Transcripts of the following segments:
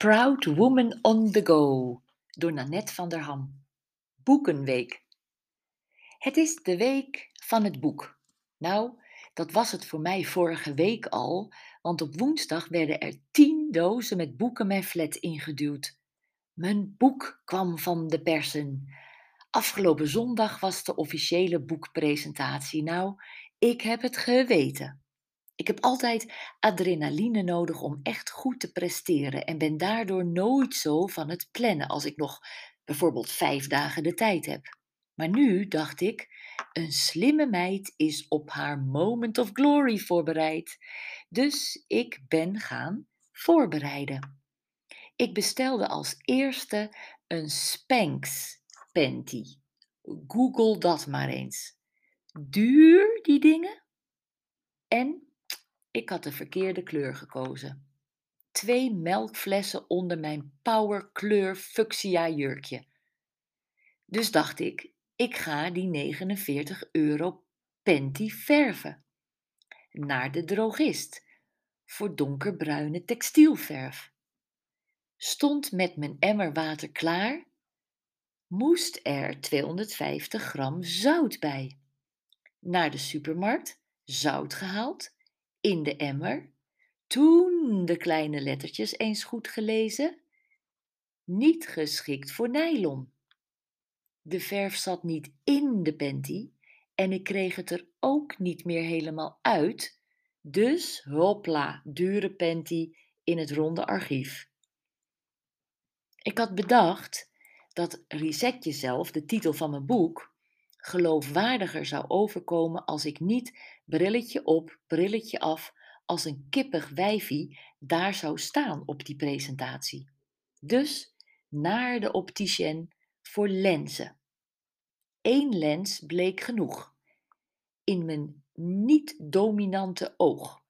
Proud Woman on the Go door Nanette van der Ham. Boekenweek. Het is de week van het boek. Nou, dat was het voor mij vorige week al, want op woensdag werden er tien dozen met boeken mijn flat ingeduwd. Mijn boek kwam van de persen. Afgelopen zondag was de officiële boekpresentatie. Nou, ik heb het geweten. Ik heb altijd adrenaline nodig om echt goed te presteren en ben daardoor nooit zo van het plannen als ik nog bijvoorbeeld vijf dagen de tijd heb. Maar nu dacht ik, een slimme meid is op haar moment of glory voorbereid. Dus ik ben gaan voorbereiden. Ik bestelde als eerste een Spanx panty. Google dat maar eens. Duur die dingen? En ik had de verkeerde kleur gekozen. Twee melkflessen onder mijn powerkleur fuchsia jurkje. Dus dacht ik, ik ga die 49 euro panty verven. Naar de drogist voor donkerbruine textielverf. Stond met mijn emmer water klaar, moest er 250 gram zout bij. Naar de supermarkt, zout gehaald, in de emmer, toen de kleine lettertjes eens goed gelezen. Niet geschikt voor nylon. De verf zat niet in de panty en ik kreeg het er ook niet meer helemaal uit, dus hopla, dure panty in het ronde archief. Ik had bedacht dat Reset Jezelf, de titel van mijn boek, geloofwaardiger zou overkomen als ik niet brilletje op, brilletje af, als een kippig wijfie daar zou staan op die presentatie. Dus naar de opticien voor lenzen. Eén lens bleek genoeg. In mijn niet-dominante oog.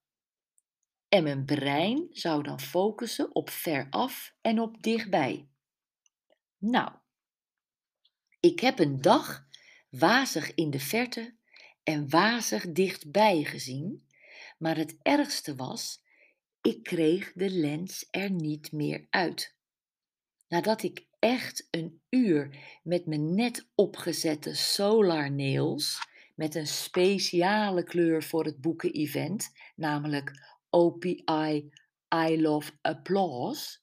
En mijn brein zou dan focussen op veraf en op dichtbij. Nou, ik heb een dag wazig in de verte en wazig dichtbij gezien, maar het ergste was, ik kreeg de lens er niet meer uit. Nadat ik echt een uur met mijn net opgezette solar nails, met een speciale kleur voor het boeken-event, namelijk OPI I Love Applause,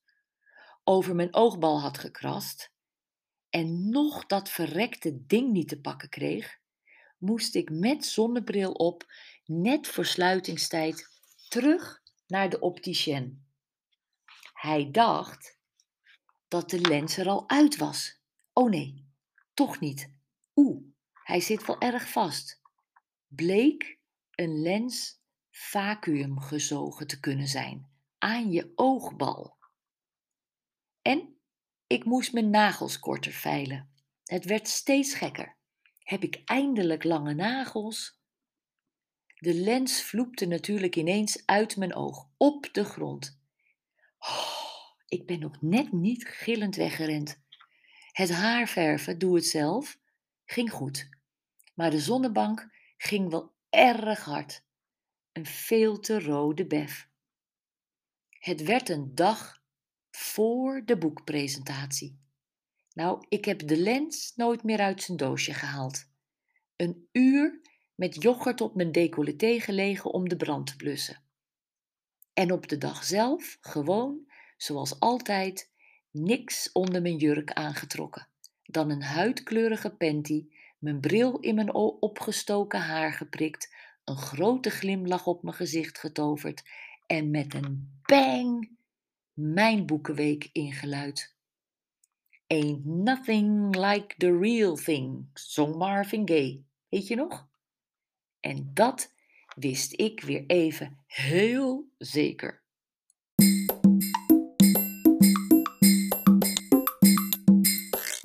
over mijn oogbal had gekrast en nog dat verrekte ding niet te pakken kreeg, moest ik met zonnebril op, net voor sluitingstijd, terug naar de opticien. Hij dacht dat de lens er al uit was. Oh nee, toch niet. Oeh, hij zit wel erg vast. Bleek een lens vacuüm gezogen te kunnen zijn aan je oogbal. En ik moest mijn nagels korter veilen. Het werd steeds gekker. Heb ik eindelijk lange nagels? De lens vloepte natuurlijk ineens uit mijn oog, op de grond. Oh, ik ben nog net niet gillend weggerend. Het haarverven, doe het zelf, ging goed. Maar de zonnebank ging wel erg hard. Een veel te rode bef. Het werd een dag voor de boekpresentatie. Nou, ik heb de lens nooit meer uit zijn doosje gehaald. Een uur met yoghurt op mijn decolleté gelegen om de brand te blussen. En op de dag zelf, gewoon, zoals altijd, niks onder mijn jurk aangetrokken. Dan een huidkleurige panty, mijn bril in mijn opgestoken haar geprikt, een grote glimlach op mijn gezicht getoverd en met een bang mijn boekenweek ingeluid. Ain't nothing like the real thing, zong Marvin Gaye. Weet je nog? En dat wist ik weer even heel zeker.